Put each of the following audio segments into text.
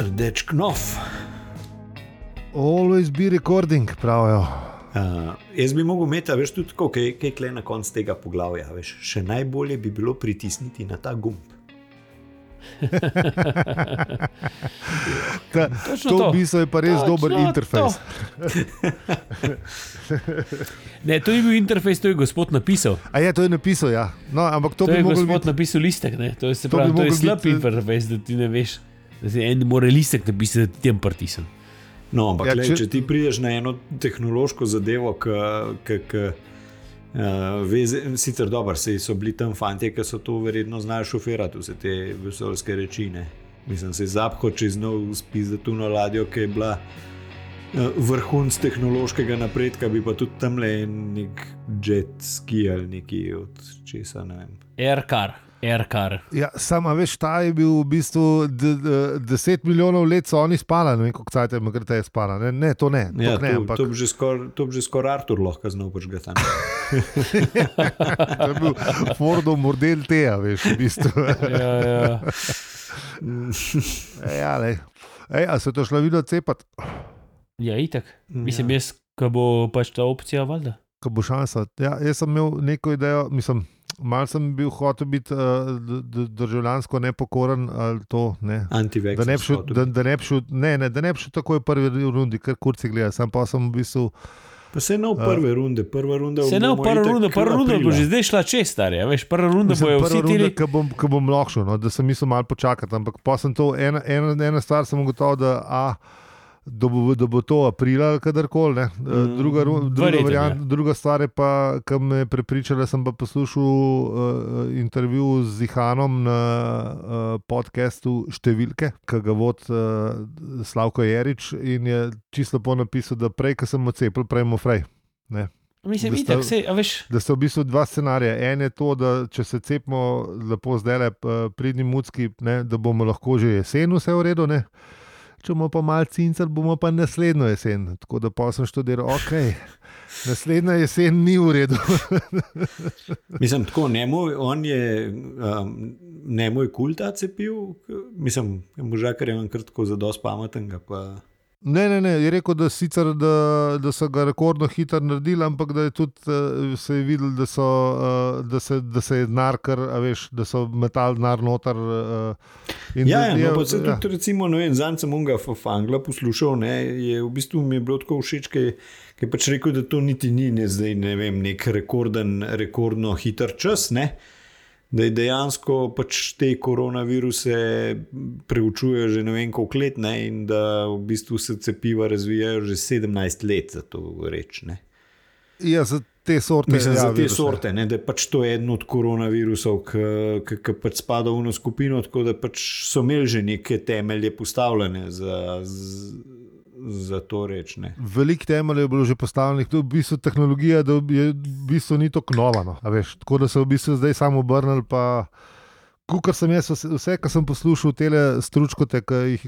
rdeč knof. Always be recording, pravijo. Uh, jaz bi mogel imeti, veš, tudi tako, kaj, kaj kle na koncu tega poglavja. Veš, še najbolje bi bilo pritisniti na ta gumb. Ta, Točno to to. v bistvu je pa res Točno dober interfejs. Ne, to ni bil interfejs, to je gospod napisal. A je to je napisal, ja. No, ampak to, To, bi je gospod biti. napisal listek. Ne? To je, se To pravi, to je slab biti, interfejs, da ti ne veš. Da si en mora listek napisati, da ti je pritisnjen. No, ampak Ja, ja, če... če- če ti prideš na eno tehnološko zadevo, ki uh, veze, sicer dobro, saj so bili tam fanti, ki so to verjetno znajo šoferati, vse te vesoljske reči. Ne. Mislim, se zapho čez nov spis za tuno ladjo, ki je bila uh, vrhunc tehnološkega napredka, bi pa tudi tam le nek jet ski ali neki od česa. Ne vem. Aircar, aircar. Ja, Sama veš, ta je bil v bistvu d, d, 10 milijonov let, so oni spali, ne vem, kako cajt je MGT je spala. Ne, ne, to ne. Ja, to, ne to, ampak, to bi že skoraj skor Artur lahko znal počgati. to je bil Fordov model Teja, veš, v bistvu. Ja, ja. ja, lej. Ej, a se to šlo videti cepati, ja itak. Mislim, Ja. jaz, ko bo pač ta opcija, valjda. ko bo šansa. Ja, jaz sem imel neko idejo, mislim. Mal sem bil hotel biti uh, državljansko nepokoren, ali to ne. Antivek. Da ne bi šel, da, da ne bi šel, ne, ne, da ne bi šel takoj v prvi rundi, ker kurci gleda. Sam pa sem v bistvu. Pa se ne v prve runde, prva runda Se ne v itak rundo, prva runda bo že zdaj šla čez, starje. Veš, prva runda bojo prva vsi runda, tili. Ko bom, ko bom lahko šel, no, da sem mislil malo počakati. Ampak pa sem to, ena, ena, ena stvar sem ugotovil, da, a, da, bo, da bo to aprila, kadarkoli. Mm, Druga, ru- druga, verjetno, variant, druga stvar je pa, ki me je prepričala, sem pa poslušal uh, intervju z Zihanom na uh, podkastu Številke, ki ga vodi uh, Slavko Jerič in je čisto po napisal, da prej, ko sem ocepil, prej mu frej. Mislim, da sta- itak, sej, veš, Da so v bistvu dva scenarija. En je to, da če se cepimo lepo zdaj, le pridni mucki, ne, da bomo lahko že jesen vse v redu. Ne. Če bomo pa malo cincali, bomo pa naslednjo jesen. Tako da pa sem študiral, ok, naslednja jesen ni v redu. Mislim, tako njemu, on je, um, njemu je kul ta cepil, mislim, možakar je on krtko za dosti pametnega. Pa... Ne, ne, ne, je rekel, da, sicer, da, da so ga rekordno hitro naredili, ampak da je tudi uh, se je videl, da, so, uh, da, se, da se je denar, kar, veš, da so metal denar noter. In Ja, da ja, je- no, se ja. tudi, recimo, ne vem, zanj sem ga Fangla poslušal, ne, je v bistvu mi je bilo tako všeč, ker je pač rekel, da to niti ni ne, zdaj, ne vem, nek rekorden, rekordno hiter čas, ne. Da je dejansko pač te koronaviruse preučuje že ne vem koliko let, ne, in da v bistvu se cepiva razvijajo že 17 let, za to reč. Ne. Ja, za te sorte. Mislim, ja, za te viruse. sorte, ne, da je pač to eden od koronavirusov, ki pač spada v eno skupino, tako da pač so imeli že neke temelje postavljene za, z, za to reč. Ne. Veliko temeljev je bilo že postavljenih, je v bistvu tehnologija, da je v bistvu ni tako nova. No, veš, tako da so v bistvu zdaj samo obrnili. Pa, Kar sem jaz, vse, kar sem poslušal, te stručkote, ki jih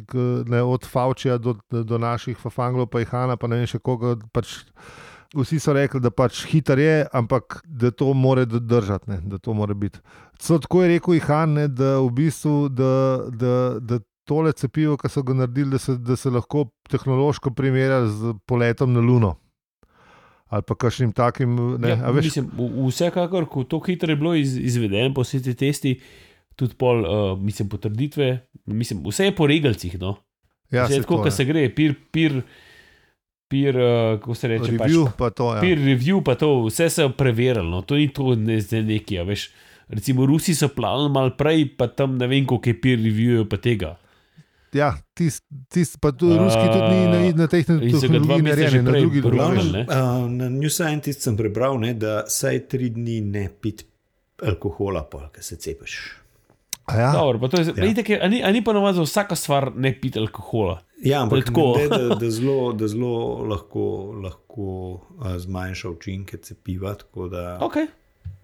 ne, od Faučija do, do naših Fafanglov, pa Ihana, pa ne vem še koga. Pač, vsi so rekli, da pač hiter je, ampak da to more držati, ne, da to more biti. So, tako je rekel Ihan, ne, da v bistvu, da, da, da tole cepivo, ki so ga naredili, da se, da se lahko tehnološko primerja z poletom na Luno. Ali pa kakšnim takim. Ne, ja, veš, mislim, vsekakor, ko to hitro je bilo iz, izvedeno, po vseh teh testih, tudi pol, uh, mislim, potrditve, mislim, vse je po regalcih. No? ja, vse je tako, kot se gre, peer, peer, peer uh, kako se reče, Review, pač, pa to. Ja. peer review, pa to, vse se je preverilo, no? to ni to ne neki, a veš. Recimo, Rusi so planili malo prej, pa tam ne vem, koliko je peer review, pa tega. Ja, tisti, tist, pa tudi A, ruski tudi ni na, na teh tehnologijah narejeni, na državah. ne? Uh, na New Scientist sem prebral, ne, da saj tri dni ne pit alkohola, pa ker se cepiš. Ja, Dobro, pa to je, Ja. ja. itak je, a ni, a ni pa navadno za vsako stvar ne piti alkohola. Ja, ampak tako. ne, da, da zelo, da zelo lahko, lahko uh, zmanjša učinke cepiva. tako Da, Okay.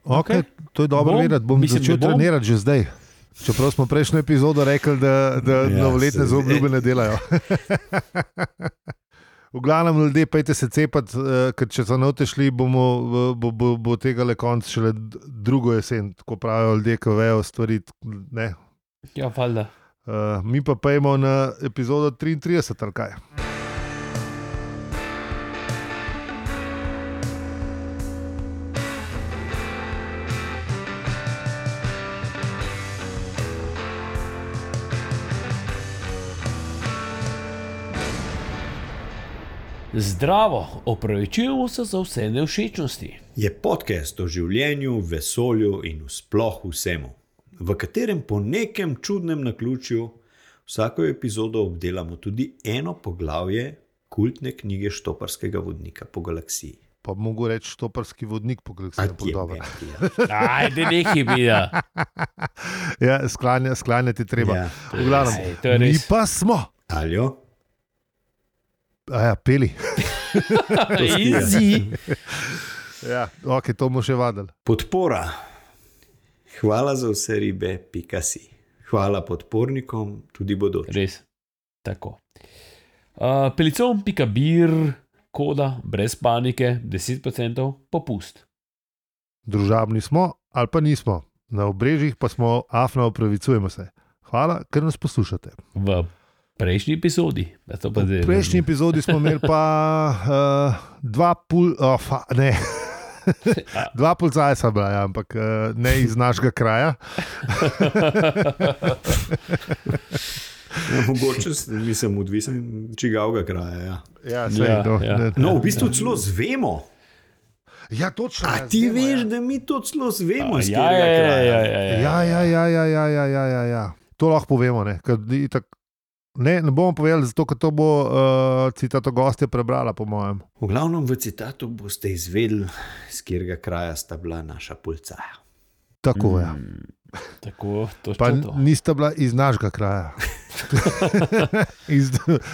okay, to je dobro Bom, vedeti. Bom mislim, začel trenirati že zdaj. Čeprav smo prejšnjo epizodo rekli, da, da Ja, novoletne se- zaobljube ne delajo. V glavnem, ljudje, pejte se cepati, eh, ker če so note šli, bomo, eh, bo, bo, bo tega le konc šele drugo jesen, tako pravijo ljudje, ki vejo stvari. Ne. Ja, valjda. Uh, mi pa pojmo na epizodo 33, ali kaj. Zdravo, opravičujemo se za vse nevšečnosti. Je podcast o življenju, vesolju in sploh vsemu, v katerem po nekem čudnem naključju vsako epizodo obdelamo tudi eno poglavje kultne knjige Štoparskega vodnika po galaksiji. Pa mogo reči, štoparski vodnik po galaksiji. Ajde, nekaj bi ja. Ja, sklanja, sklanjati treba. Ja. V glavnem, Ej, to je mi res. pa smo, Aljo, a ja, peli. Easy. Ja, ok, to bomo še vadili. podpora. Hvala za vse ribe, pika si. Hvala podpornikom, tudi bodočim. Res. Tako. Uh, Pelicom, pika bir, koda, brez panike, 10% popust. Družabni smo ali pa nismo, na obrežjih pa smo, afna, opravičujemo se. Hvala, ker nas poslušate. V prejšnji epizodi, da to pa zdaj. V prejšnji epizodi smo imeli pa uh, dva pul, oh, fa, ne. Dva polcajca, bila, ja, ampak uh, ne iz našega kraja. Ja, mogoče nisem odvisen, čigavega kraja. Ja. Ja, sej, Ja, no, ja. ne- No, v bistvu celo zvemo. ja, točno. A ja, ti zvemo, veš, ja. da mi to celo zvemo, iz Ja, katerega ja, ja, kraja. ja, ja, ja. Ja, ja, ja, ja, ja, ja, ja, ja, ja. To lahko povemo. Ne, Ker ne, ne bomo povedali, zato ker to bo uh, citato gostje prebrala, po mojem. V glavnem v citatu boste izvedeli, iz katerega kraja sta bila naša pulcaja. Tako je. Ja. Mm, Tako, Pa to. nista bila iz našega kraja. iz,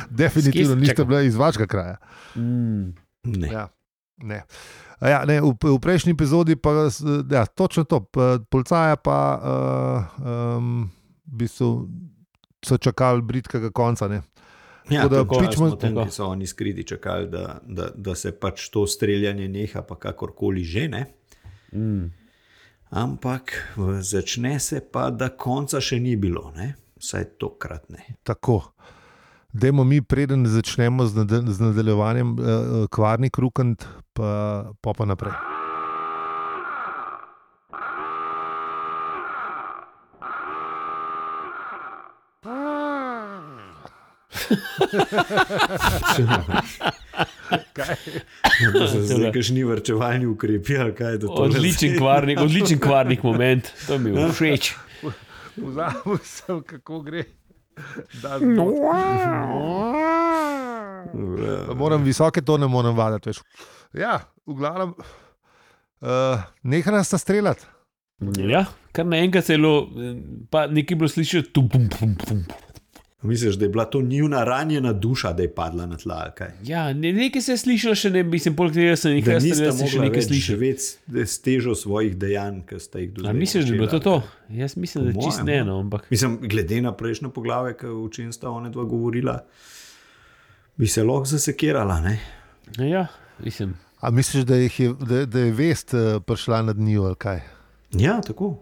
definitivno nista bila iz vašega kraja. Mm. Ne. Ja, ne. A Ja, ne, v, v prejšnji epizodi pa s- ja, točno to. Policaja pa uh, um, v bistvu so čakali britkega konca. Ne. Ja, Tako da tako, pičmo- smo tam, tako. so oni skriti čakali, da, da, da se pač to streljanje neha, pa kakorkoli že ne. Mm. Ampak začne se pa, da konca še ni bilo, ne? vsaj tokrat ne. Tako. Dajmo mi, preden začnemo z, nadal z nadaljevanjem, uh, kvarnik rukant, pa, pa pa naprej. Zdaj, kaj ni vrčevalni ukrepi, ali kaj je to? Odličen kvarnik, odličen kvarnik moment, to mi je všeč. Vzamem sem, kako gre. Da, moram visoke tone moram vaditi. Veš. Ja, v glavnem, uh, nehaj nas streljati. Ja, kar naenkrat celo, pa nekaj bilo slišati, tu bum, bum, bum. Misliš, da je bila to njuna ranjena duša, da je padla na tla? kaj? Ja, ne, nekaj se je slišalo, še ne bi se poleg tega, sem Da nekaj nista streljal, sem še mogla nekaj več slišal. živeti s težo svojih dejanj, ki sta jih A doživela. misliš, da je bilo to to? Jaz mislim, da Po čist ne, ja. no, ampak. Mislim, glede na prejšnjo poglavje, ki o čem sta ona dva govorila, bi se lahko zasekirala. Ne? Ja, mislim. A misliš, da, jih je, da, da je vest uh, prišla nad ali kaj? Ja, tako.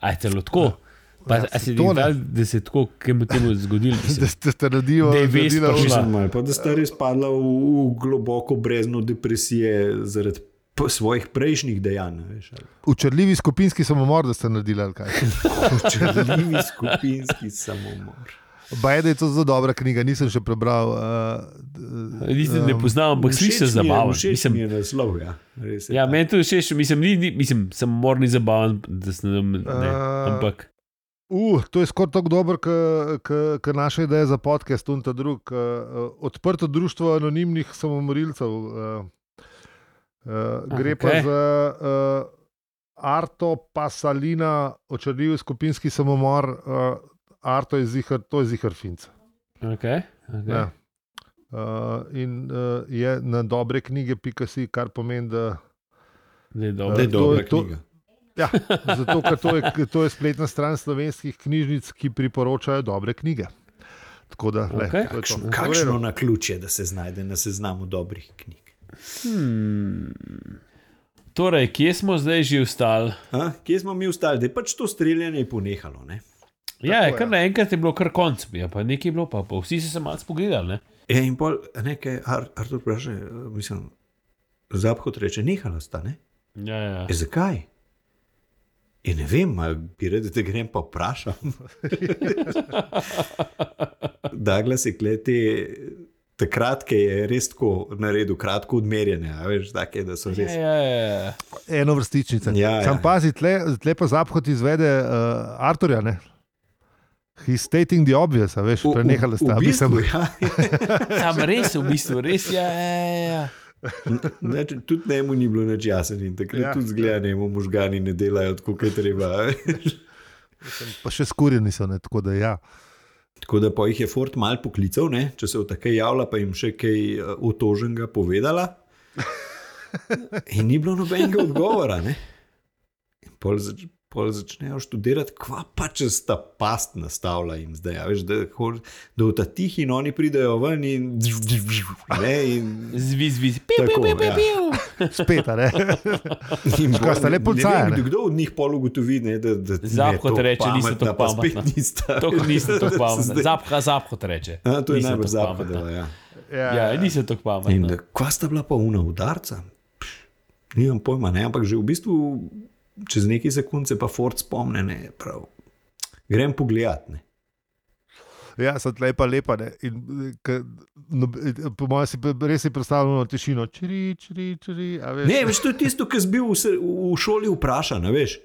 A je celo tako? Pa, Ja, se to ne. da, se je tako, kaj mu temu zgodilo? Da ste ste prišla. Mislim, ali pa da sta res padla v, v globoko brezno depresije zaradi svojih prejšnjih dejanj. ne Veš, ali. Učrljivi skupinski samomor, da ste naredili ali kaj. Učrljivi skupinski samomor. Baj, da je to zelo dobra knjiga, nisem še prebral. Uh, Nisem ne poznam, ampak Všeč sliši se mi je- zabaven. Všeč Mislim, mi je naslov. Ja, Res je Ja, meni to všeč, mislim, ni, ni, mislim, sem morni zabaven, da sem ne, ne, A. ampak Uh, to je skoraj tako dober, kot naša ideja za podcast, in ta drug. Uh, odprto društvo anonimnih samomorilcev. Uh, uh, gre okay. pa za uh, Arto Pasalina, očrljivi skupinski samomor. Uh, Arto je zihar, to je zihar finc. okay, okay. Ja. Uh, in uh, je na dobre knjige, pika si, kar pomeni, da. Da je Da dobro. je to dobra to- knjiga. Ja, zato, ker to je, to je spletna stran slovenskih knjižnic, ki priporočajo dobre knjige. Tako da, le, to je to. Kakšno, kakšno na ključje, da se znajde na seznamu dobrih knjig. Hmm. Torej, kje smo zdaj že ustali? A, kje smo mi ustali, da je pač to streljanje ponehalo? Ne? Ja, Tako, kar naenkrat je bilo kar konc, ja, pa nekaj je bilo, pa, pa vsi so se malo spogledali. Ne? Ja, in pol nekaj, Ar Artur vpraša, eh, mislim, zaphod reče, nehala sta, ne? Ja, ja. E, zakaj? Je ne vem, ali bi rekel, da te grem pa vprašam. Douglas je kleti, takrat, je res tako naredil, kratko odmerjene, a veš, take, da so Ja, res. ja, ja. Eno vrstičnice. Ja, ja. Sam pazi, tle, tle pa zaphod izvede uh, Arturja. Ne? He's stating the obvious, veš, prenehali sta. V bistvu, ja. Sam res, v bistvu, res ja, ja, ja. Ne, tudi njemu ni bilo nič jasen in takrat Ja. tudi zgleda, njemu možgani ne delajo tako, kot je treba. pa še skurjeni so, ne, tako da ja. Tako da pa jih je Ford mal poklical, ne? če se v takej javlja, pa jim še kaj eh, utoženega povedala. In ni bilo nobenega odgovora. Ne? In pol, pol začnejo študirati, kva pa če sta past nastavila jim zdaj. a Veš, da, hor- da v ta tih in oni pridejo ven in. Ne, in, Zvi, zvi, piu, piu, ja. piu. Spet, a ne. in Kaj sta le policaja, kdo od njih pol ugotovi, ne, da, da Zapko te reče, niste tako pa spet pametna. nista. To nisem tako pametna. Zdaj- Zapha, zapha te reče. A, to je najbolj zapadlo. pametna. Ja. Ja, nisem tako In pametna. da, kva sta bila pa una udarca? Nimam pojma, ne, ampak že v bistvu čez nekaj sekund se pa Ford spomne, ne, prav. Grem pogledat. Ne. Ja, so tle pa lepa. Ne. In, k, no, po mojem si res si predstavljamo tišino. Čiri, čiri, čiri, veš. ne, veš, to je tisto, kar si bil v, v šoli vprašan, veš.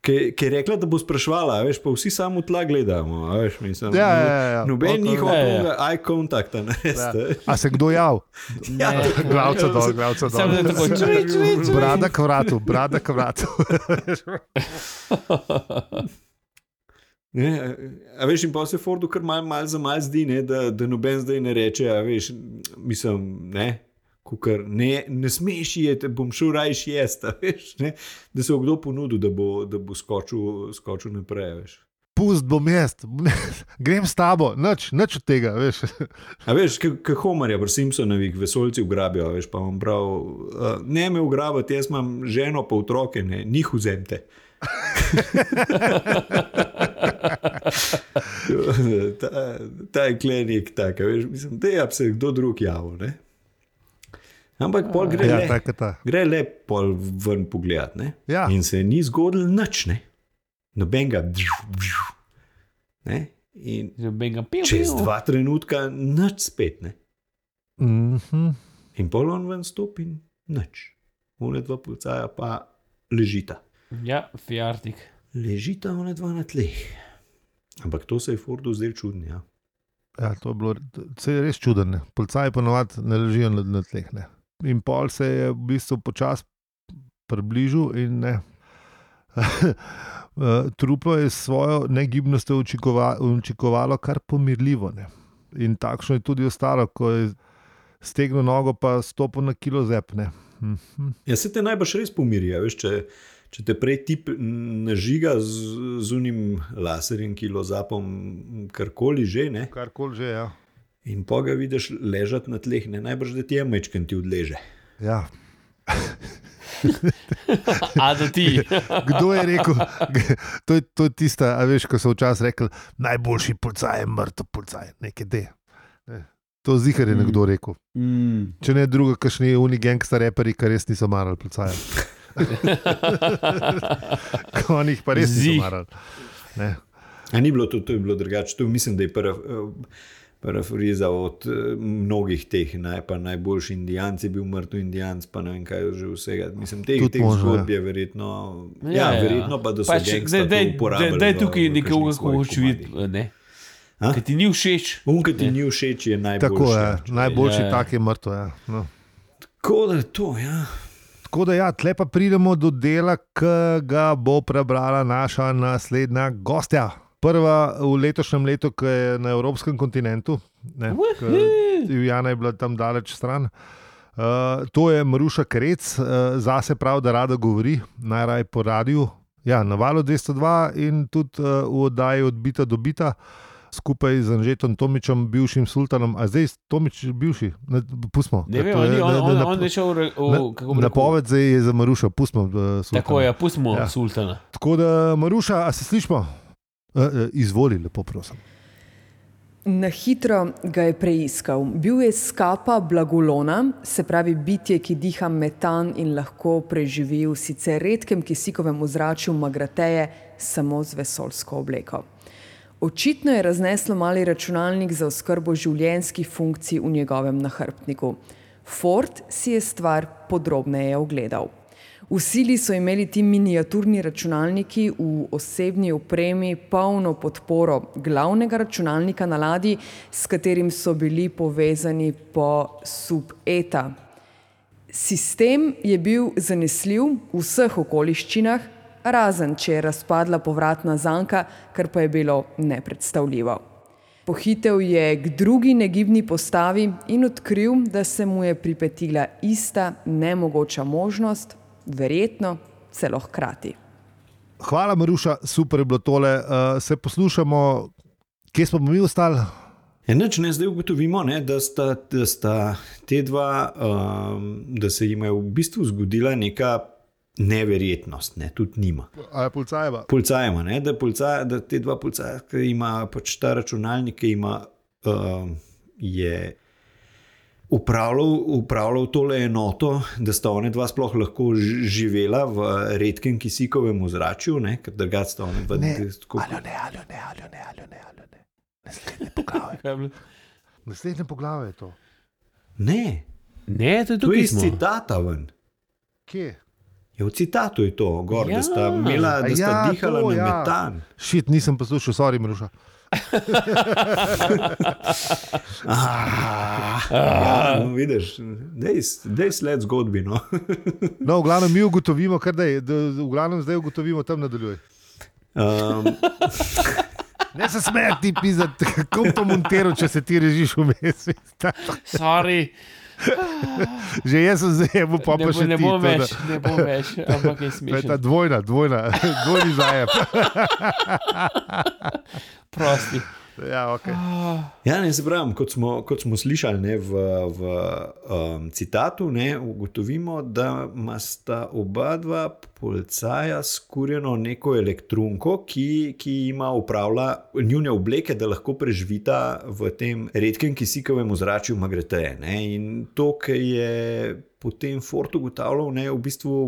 Ki je rekla, da bo sprašvala, a veš, pa vsi samo tla gledamo. a Veš, mislim, Ja, ja, ja, ja. Noben Ok. njihov Ja, ja. eye contact, ne Ja. veste. A se kdo jav? Ja. Glavca dol, glavca dol. tako čuri, čuri, čuri. Brada k vratu, brada k vratu. Ne, a veš, in pa se Fordu kar mal, mal za mal zdi, ne, da, da noben zdaj ne reče, a veš, mislim, ne. Kukar, ne, ne smeš jeti, bom šel rajš jesti. Veš, ne, da se bo kdo ponudil, da bo, da bo skočil, skočil naprej. Veš. Pust bom jaz, grem s tabo, nič, nič od tega, veš. A veš, kot Homerja, pri Simpsonovih vesoljci ugrabijo, veš, pa vam prav, uh, ne me ugrabiti, jaz imam ženo pa otroke, ne, njih vzemte. ta, ta je klenik, tak, a veš, mislim, da je kdo drug javil. Ampak pol gre, Ja, le, je ta. gre le pol ven pogledat. ne. Ja. In se ni zgodil nič, ne. nobenega. Ne? In Že benga, piu, čez dva trenutka nič spet. Ne? Mhm. In pol on ven stopi in nič. Une dva policaja pa ležita. Ja, fiartik. Ležita one dva na tleh. Ampak to se je Fordu zdelo čudno. Ja. Ja, to je bilo to je res čudno. Policaji ponovadi ne ležijo na, na tleh. Ne. In pol se je v bistvu počasi približal in ne. Eh, Truplo je svojo negibnostjo učinkovalo kar pomirljivo. Ne. In takšno je tudi ostalo, ko je stegnil nogo, pa stopil na kilo zepne. Mhm. Ja, se te najbrž res pomirja, veš, če, če te prej tip nažiga z, z unim laserjem, kilozapom, karkoli že, ne, Karkoli že. Ja. In pa ga vidiš ležati na tleh, ne, najbrž da ti je mečken ti odleže. Ja. A da ti. Kdo je rekel, to je, to je tista, a veš, ko so včasih rekli, najboljši policaj je mrtev policaj, nekaj de. Ne. To zihar je Mm. nekdo rekel. Mm. Če ne druga, kakšni unigangsta reperi, ki res niso marali policaja. Oni jih pa res niso Zih. marali. Ne. A ni bilo to, to je bilo drugače. To mislim, da je prva. Parafriza od eh, mnogih teh, naj, pa najboljši indijanci, bil mrtev indijanc, pa ne vem kaj že vsega. Mislim, teh, Tudi teh možno, zgodb je verjetno. Ja, ja, ja. verjetno pa, da so Pač, gangsta daj- daj- to uporabljali. Daj v- tukaj nekoga, ko svojih hoče komadih. videti. ne. A? Ker ti ni všeč. Unka ti Ne. ni všeč, je najboljši. Tako je, najboljši Ja, ja. tak je mrtev. Ja. No. Tako da je to, ja. Tako da, ja, tle pa pridemo do dela, ki ga bo prebrala naša naslednja gostja. Prva v letošnjem letu, ki je na evropskem kontinentu, ne, Jana je bila tam daleč stran. Uh, to je Maruša Krec, uh, zase prav, da rada govori, najraje po radiju. Ja, na valu 202 in tudi uh, v oddaji odbita do bita. Skupaj z Anžetom Tomičem, bivšim sultanom, a zdaj Tomič bivši, ne, pustimo. Ne vem, je- on, ne- on, ne- on je šel v, kako bi Napoved zdaj je za Maruša, pustimo. Uh, Tako je, pustimo Ja. ja. sultana. Tako da, Maruša, a se slišmo? Uh, uh, izvoli, lepo prosim. Na hitro ga je preiskal. Bil je skapa blagolona, se pravi bitje, ki diha metan in lahko preživi v sicer redkem kisikovem ozračju Magrateje samo z vesolsko obleko. Očitno je razneslo mali računalnik za oskrbo življenjskih funkcij v njegovem nahrbtniku. Ford si je stvar podrobneje ogledal. V sili so imeli ti miniaturni računalniki v osebni opremi polno podporo glavnega računalnika na ladji, s katerim so bili povezani po sub-eta. Sistem je bil zanesljiv v vseh okoliščinah, razen če je razpadla povratna zanka, kar pa je bilo nepredstavljivo. Pohitev je k drugi negibni postavi in odkril, da se mu je pripetila ista nemogoča možnost, verjetno celo hkrati. Hvala, Maruša, super je bilo tole. Uh, se poslušamo, kje smo mi ostali? Enač Ja, ne zdaj ugotovimo, ne, da, sta, da sta te dva, um, da se jim je v bistvu zgodila neka neverjetnost, ne, tudi njima. A je policajeva? Policajema, ne, da, policaja, da te dva policaja, ki ima pač ta računalnik, ki ima, um, je upravljal, upravljal tole enoto, da sta ona dva sploh lahko živela v redkem kisikovem ozračju, ne, ker drugače sta ona dva. Ne, tako- Aljo ne, aljo ne, aljo ne, aljo ne, aljo ne. Naslednje poglavje. Naslednje poglavje je to. Ne, Ne, to je to iz smo. citata ven. Kje? Je v citatu je to, gor, ja. Ja. da sta, imela, da sta Ja, ja, dihala to, na ja. ja. metan. Šit, nisem poslušal, sorry, Maruša. Ah, ja, no, vidiš, dej, dej sled zgodbi. No. No, v glavnem mi ugotovimo, kar da je, v glavnem zdaj ugotovimo, tam nadaljuj. Um, Ne se smej ti pisati, kako to montiral, če se ti režiš vmes. Sorry, Že jaz sem zdaj, bo pa ne, bo, še ne ti. to da- več, ne bom več, ampak je je ta smešno. dvojna, dvojna, dvojni zajeb. Prosti. Ja, okay. ja, ne pravim, kot smo, kot smo slišali ne, v, v um, citatu, ne, ugotovimo, da ima sta oba dva policaja skurjeno neko elektronko, ki, ki ima upravlja njune obleke, da lahko preživita v tem redkem kisikovem ozračju Magreteje. In to, kar je potem Fort ugotavljal, je v bistvu.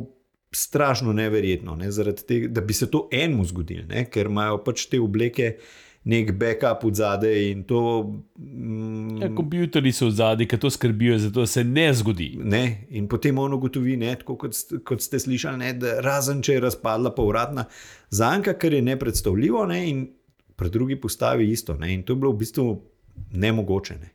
Strašno neverjetno, ne, tega, da bi se to enemu zgodilo, ker imajo pač te obleke nek backup od zadaj in to. Mm, Ja, kompjuterji so v zadnji, ki to skrbijo, zato se ne zgodi. Ne, in potem on ugotovi, ne, tako kot, kot ste slišali, ne, da razen če je razpadla povratna zanka, kar je nepredstavljivo, ne, in pri drugi postavi isto. Ne, in to je bilo v bistvu nemogoče. Ne.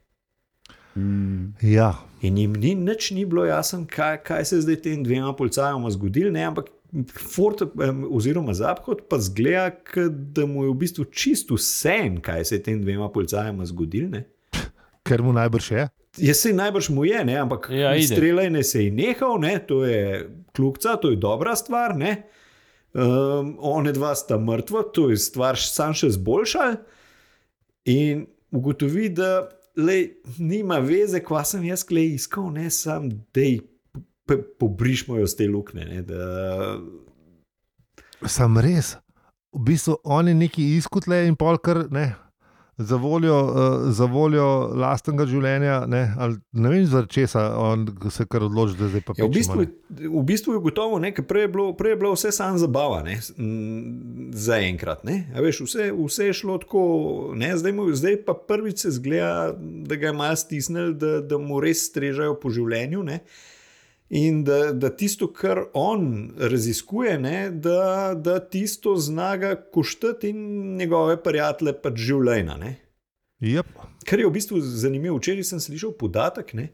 ja. In jim ni nič ni bilo jasno, kaj, kaj se je zdaj tem dvema policajoma zgodilo, ne, ampak Fort em, oziroma Zaphod pa zgleda, da mu je v bistvu čisto vse, kaj se je tem dvema policajoma zgodilo. ne. Ker mu najbrž je. Jaz se najbrž mu je, ne? ampak Ja, ide. streljanje se je nehal, ne? to je kljukca, to je dobra stvar. Ne? Um, one dva sta mrtva, to je stvar sam še zboljšal. In ugotovi, da lej, nima veze, kva sem jaz klej iskal, ne sam, da pobrišmo jo z te luknje. Ne? Da, Sam res. V bistvu oni neki izkutle in polkar ne. Za voljo, uh, za voljo lastnega življenja, ne, ali, ne vem, zaradi česa on se kar odloči, da zdaj pa Ja, v, bistvu, v bistvu je gotovo, ne, prej je bilo, prej je bilo vse samo zabava, ne, za enkrat. Ne, A veš, vse, vse je šlo tako, ne, zdaj, mu, zdaj pa prvič se zgleda, da ga je malo stisnil, da, da mu res strežajo po življenju. Ne, In da, da tisto, kar on raziskuje, ne, da, da tisto znaga koštati in njegove prijatelje pač življenja. Yep. Kar je v bistvu zanimivo, včeraj sem slišal podatek, ne,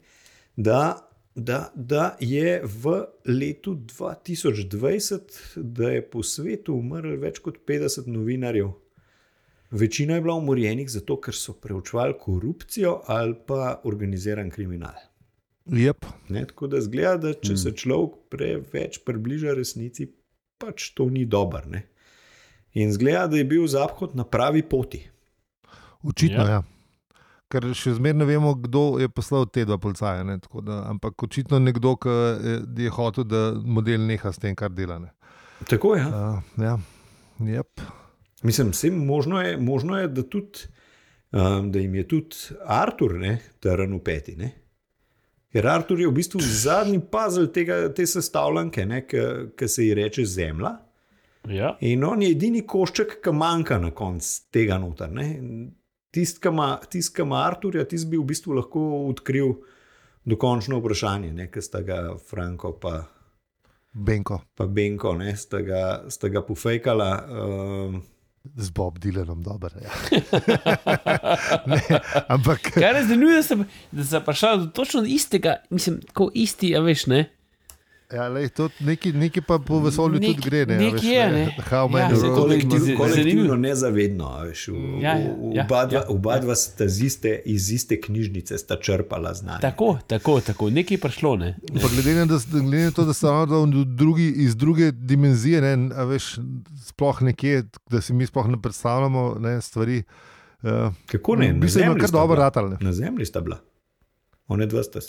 da, da, da je v letu 2020, da je po svetu umrlo več kot 50 novinarjev. Večina je bila umorjenih zato, ker so preučevali korupcijo ali pa organiziran kriminal. Yep. Ne, tako da zgleda, da če se človek preveč približa resnici, pač to ni dobro. ne. In zgleda, da je bil Zahod na pravi poti. Očitno je. Ja. Ja. Ker še zmeraj ne vemo, kdo je poslal te dva policaja. Ne, tako da, ampak očitno nekdo, ki je, je hotel, da model neha s tem, kar dela. Ne. Tako je. Ja. Uh, ja. Yep. Mislim, vse možno je, možno je da, tudi, um, da jim je tudi Artur, ne, teren v peti. Ne? Ker Artur je v bistvu zadnji puzzle tega, te sestavljanke, ki se ji reče Zemlja. Ja. In on je edini košček, ki manjka na koncu tega noter. Tisti, ki ima, tist, ki ima Arturja, tisti bi v bistvu lahko odkril dokončno vprašanje, ki sta ga Franko pa, Benko pa Benko, ne, sta ga, sta ga pofejkala. Um, z Bob Dylanom, dobro. Ja. Ne, ampak Kar je zanimivo, da sem, da sem prišel do točno istega, mislim, kot isti, a veš, ne. Ja, lej, to nekaj, nekaj pa po vesolju Nek- tudi gre. Ne, a nekaj veš, je, ne. How Ja, many saj to roads nekaj must- z- kolektivno, zanimivo. nezavedno. a Veš, v, Ja, ja, v, ja, oba dva, ja, oba ja. dva sta z iste, iz iste knjižnice sta črpala znanje. Tako, tako, tako, nekaj je prišlo, ne. Pa glede na, da, glede na to, da so v drugi, iz druge dimenzije, ne, a veš, sploh nekje, da si mi sploh ne predstavljamo ne, stvari. Uh, Kako ne? Na se jim Zemlji kar dobro ratali. Na zemlji sta bila. One dva sta.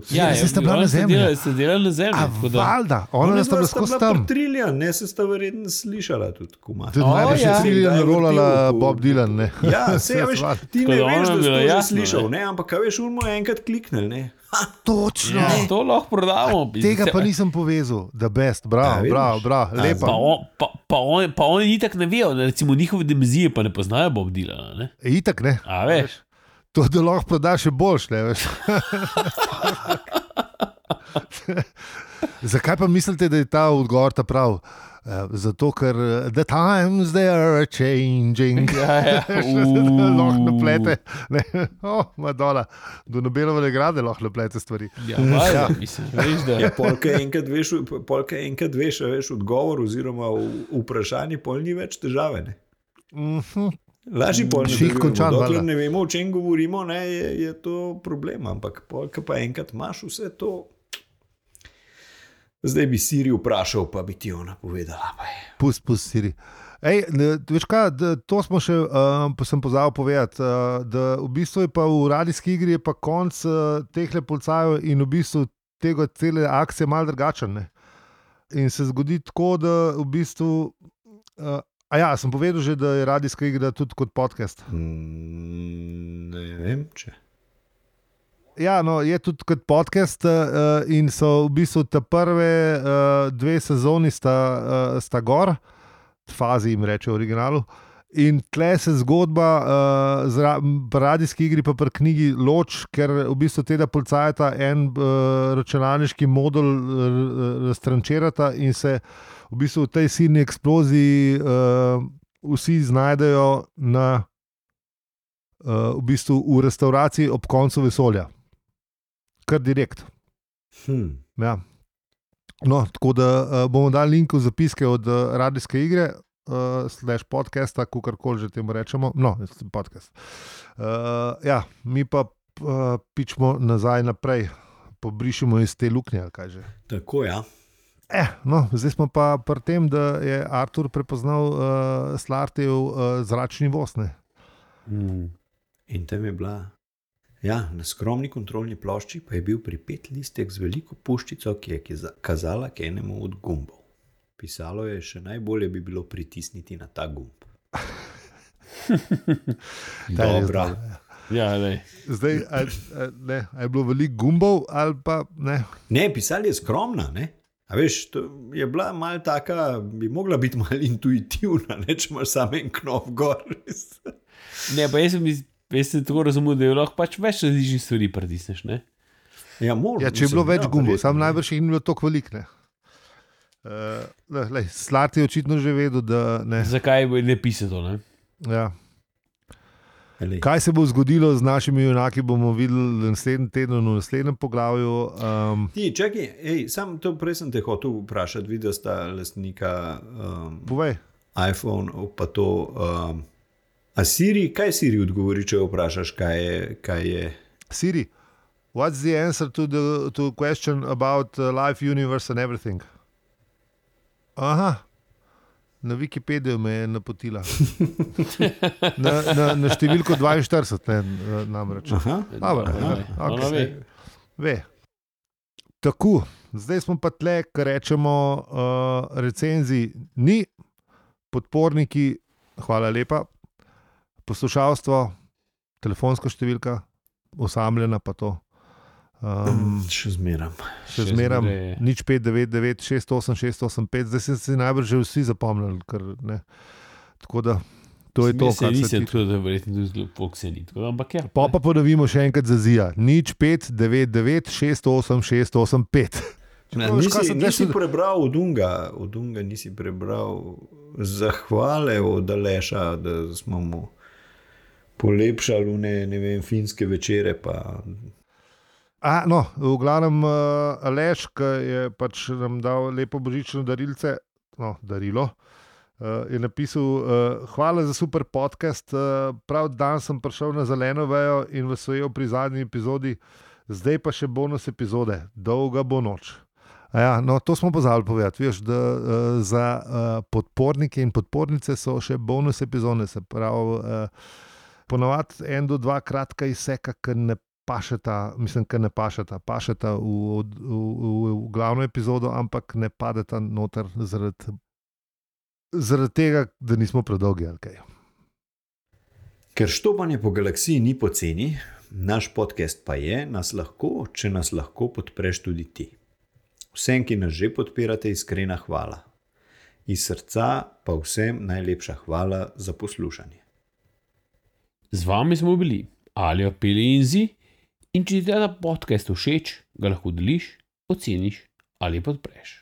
Tudi Ja, saj sta bila oni na zemlji. delali- So delali na zemlji. A tako da- valjda, ona sta dva bila skozi tam. Triljan, ne se sta verjetno slišala tudi kuma. Tudi O, najbrž je ja. triljan je rolala vrtel po- Bob Dylan. Ne. Ja, se veš, ti ne veš, da je si to že slišal, ne. ampak a veš, je enkrat kliknil. Ne? Točno. Ja, to lahko prodamo. Tega pa nisem povezal, da best, Ja, bravo, vidiš. bravo, bravo, A, lepa. Pa, on, pa, pa, on, pa oni itak ne vejo, da recimo njihove dimenzije pa ne poznajo Bob Dylana. Ne? Itak ne. A veš? To, da lahko prodaš, je boljš. Zakaj pa mislite, da je ta odgovor ta prav? Uh, zato, ker uh, the times they are changing. Ja, ja. lahko naplete. Ne, oh, Madonna, do Nobelove nagrade lahko naplete stvari. Ja, valjda, mislim, veš, da Ja, polka enkrat veš, polka enkrat veš, veš odgovor oziroma vprašanje, pol ni več težave. Ne? Mhm. Lažji pol ne Ših končan, Dokler ne vemo, o čem govorimo, ne, je, je to problem. Ampak polka pa enkrat imaš vse to. Zdaj bi Siri vprašal, pa bi ti ona povedala. Pa je. Pust, pust, siri. Ej, veš kaj, to smo še, um, sem pozabil povedati, uh, da v bistvu je pa v radijski igri pa konc uh, teh lepolcajev in v bistvu tega cele akcije mal drugačen. Ne? In se zgodi tako, da v bistvu. Uh, a ja, sem povedal že, da je radijska igra tudi kot podcast. Mm, ne vem, če. Ja, no, je tudi kot podcast, uh, in so v bistvu te prve uh, dve sezoni sta, uh, sta gor, fazi jim reče v originalu. In tle se zgodba uh, pri radijski igri, pa pri knjigi loč, ker v bistvu tega policajta en uh, računalniški modul uh, raztrančirata in se v bistvu v tej silni eksploziji uh, vsi znajdejo na, uh, v, bistvu v restavraciji ob koncu vesolja kar direkt. Hm. Ja. No, tako da uh, bomo dali link v zapiske od uh, radijske igre, uh, slash podcasta, kako koli že temu rečemo. No, podcast. Uh, ja, mi pa uh, pičemo nazaj naprej, pobrišemo iz te luknje. ali kaj že. Tako ja. Eh, no, zdaj smo pa pri tem, da je Artur prepoznal uh, Slartev uh, zračni voz. ne. Mm. In tam je bila. Ja, na skromni kontrolni plošči pa je bil pripet listek z veliko puščico, ki je kazala k enemu od gumbov. Pisalo je, še najbolje bi bilo pritisniti na ta gumb. Dobra, ja. Lej. Zdaj, a, a, ne, a je bilo veliko gumbov ali pa ne. Ne, pisali je skromna. Ne? A veš, to je bila mal taka, bi mogla biti mal intuitivna, ne, če imaš samo en knop gor. Ne, pa jaz sem, iz- jaz sem tako razumel, da je lahko pač več različnih stvari pritisneš. Ne? ja, možno, Ja, če je bilo več ja, gumbov, sam ne. najbrž jih ni bilo tako velik. Uh, Slat je očitno že vedel, da ne. Zakaj bo ne pisati to? Ne? Ja. Elej. Kaj se bo zgodilo z našimi junaki, bomo videli naslednji teden, v naslednjem poglavju. Um, Ti, čakaj, ej, sam to prej sem te hotel vprašati, videl sta lastnika um, povej, iPhone, pa to. Um, a Siri, kaj Siri odgovori, če vprašaš, kaj je? Kaj je? Siri, what's the answer to the to question about uh, life, universe and everything? Aha. Na Wikipediju me je napotila. Na, na, na številko 42, ne, namreč. Aha, Dobro, Ona ja, ona ve. Ve. Tako, zdaj smo pa tle, kar rečemo, uh, recenzij ni, podporniki hvala lepa. Poslušalstvo, telefonska številka, osamljena pa to. Um, Še zmeram. še Še zmeraj zmeraj je. nič 599, 68, 685, zdaj ste si najbrž že vsi zapomnili. Ker, ne. Tako da to je to, Jaz se kar se nisem, tiče. tako da verjetno tudi zelo da, Ampak ja. Pa pa ponovimo še enkrat za Zija. Nič 599, 68, 685. Ne, Čeprav, veš, kaj nisi, sem nisi šel- prebral od Unga, od Unga nisi prebral zahvale od Aleša, da smo mu polepšali ne, ne vem, finske večere. Pa, A, no, v glavnem, uh, Aleš, ki je pač nam dal lepo božično darilce, no, darilo. Uh, je napisal, uh, hvala za super podcast. Uh, prav dan sem prišel na zeleno vejo in vas ujel pri zadnji epizodi, zdaj pa še bonus epizode, dolga bo noč. A Ja, no, to smo pozabili povedati. Veš, da, uh, za uh, podpornike in podpornice so še bonus epizode, se pravi, uh, ponovadi en do dva kratka izseka, ki ne pašeta, mislim, ki ne pašeta, pašeta v, v, v, v glavno epizodo, ampak ne padeta noter zaradi, zaradi tega, da nismo predolgi. ali kaj. ker štopanje po galaksiji ni poceni, naš podcast pa je, nas lahko, če nas lahko podpreš tudi ti. Vsem, ki nas že podpirate, iskrena hvala. Iz srca pa vsem najlepša hvala za poslušanje. Z vami smo bili ali opili in zi. In če ti je ta podcast všeč, ga lahko deliš, oceniš ali podpreš.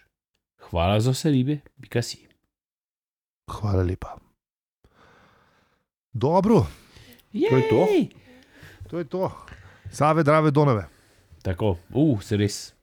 Hvala za vse ribe, pika si. Hvala lepa. Dobro, To je to? Jej! to je to. Save, drave, donove. Tako, uh, se res.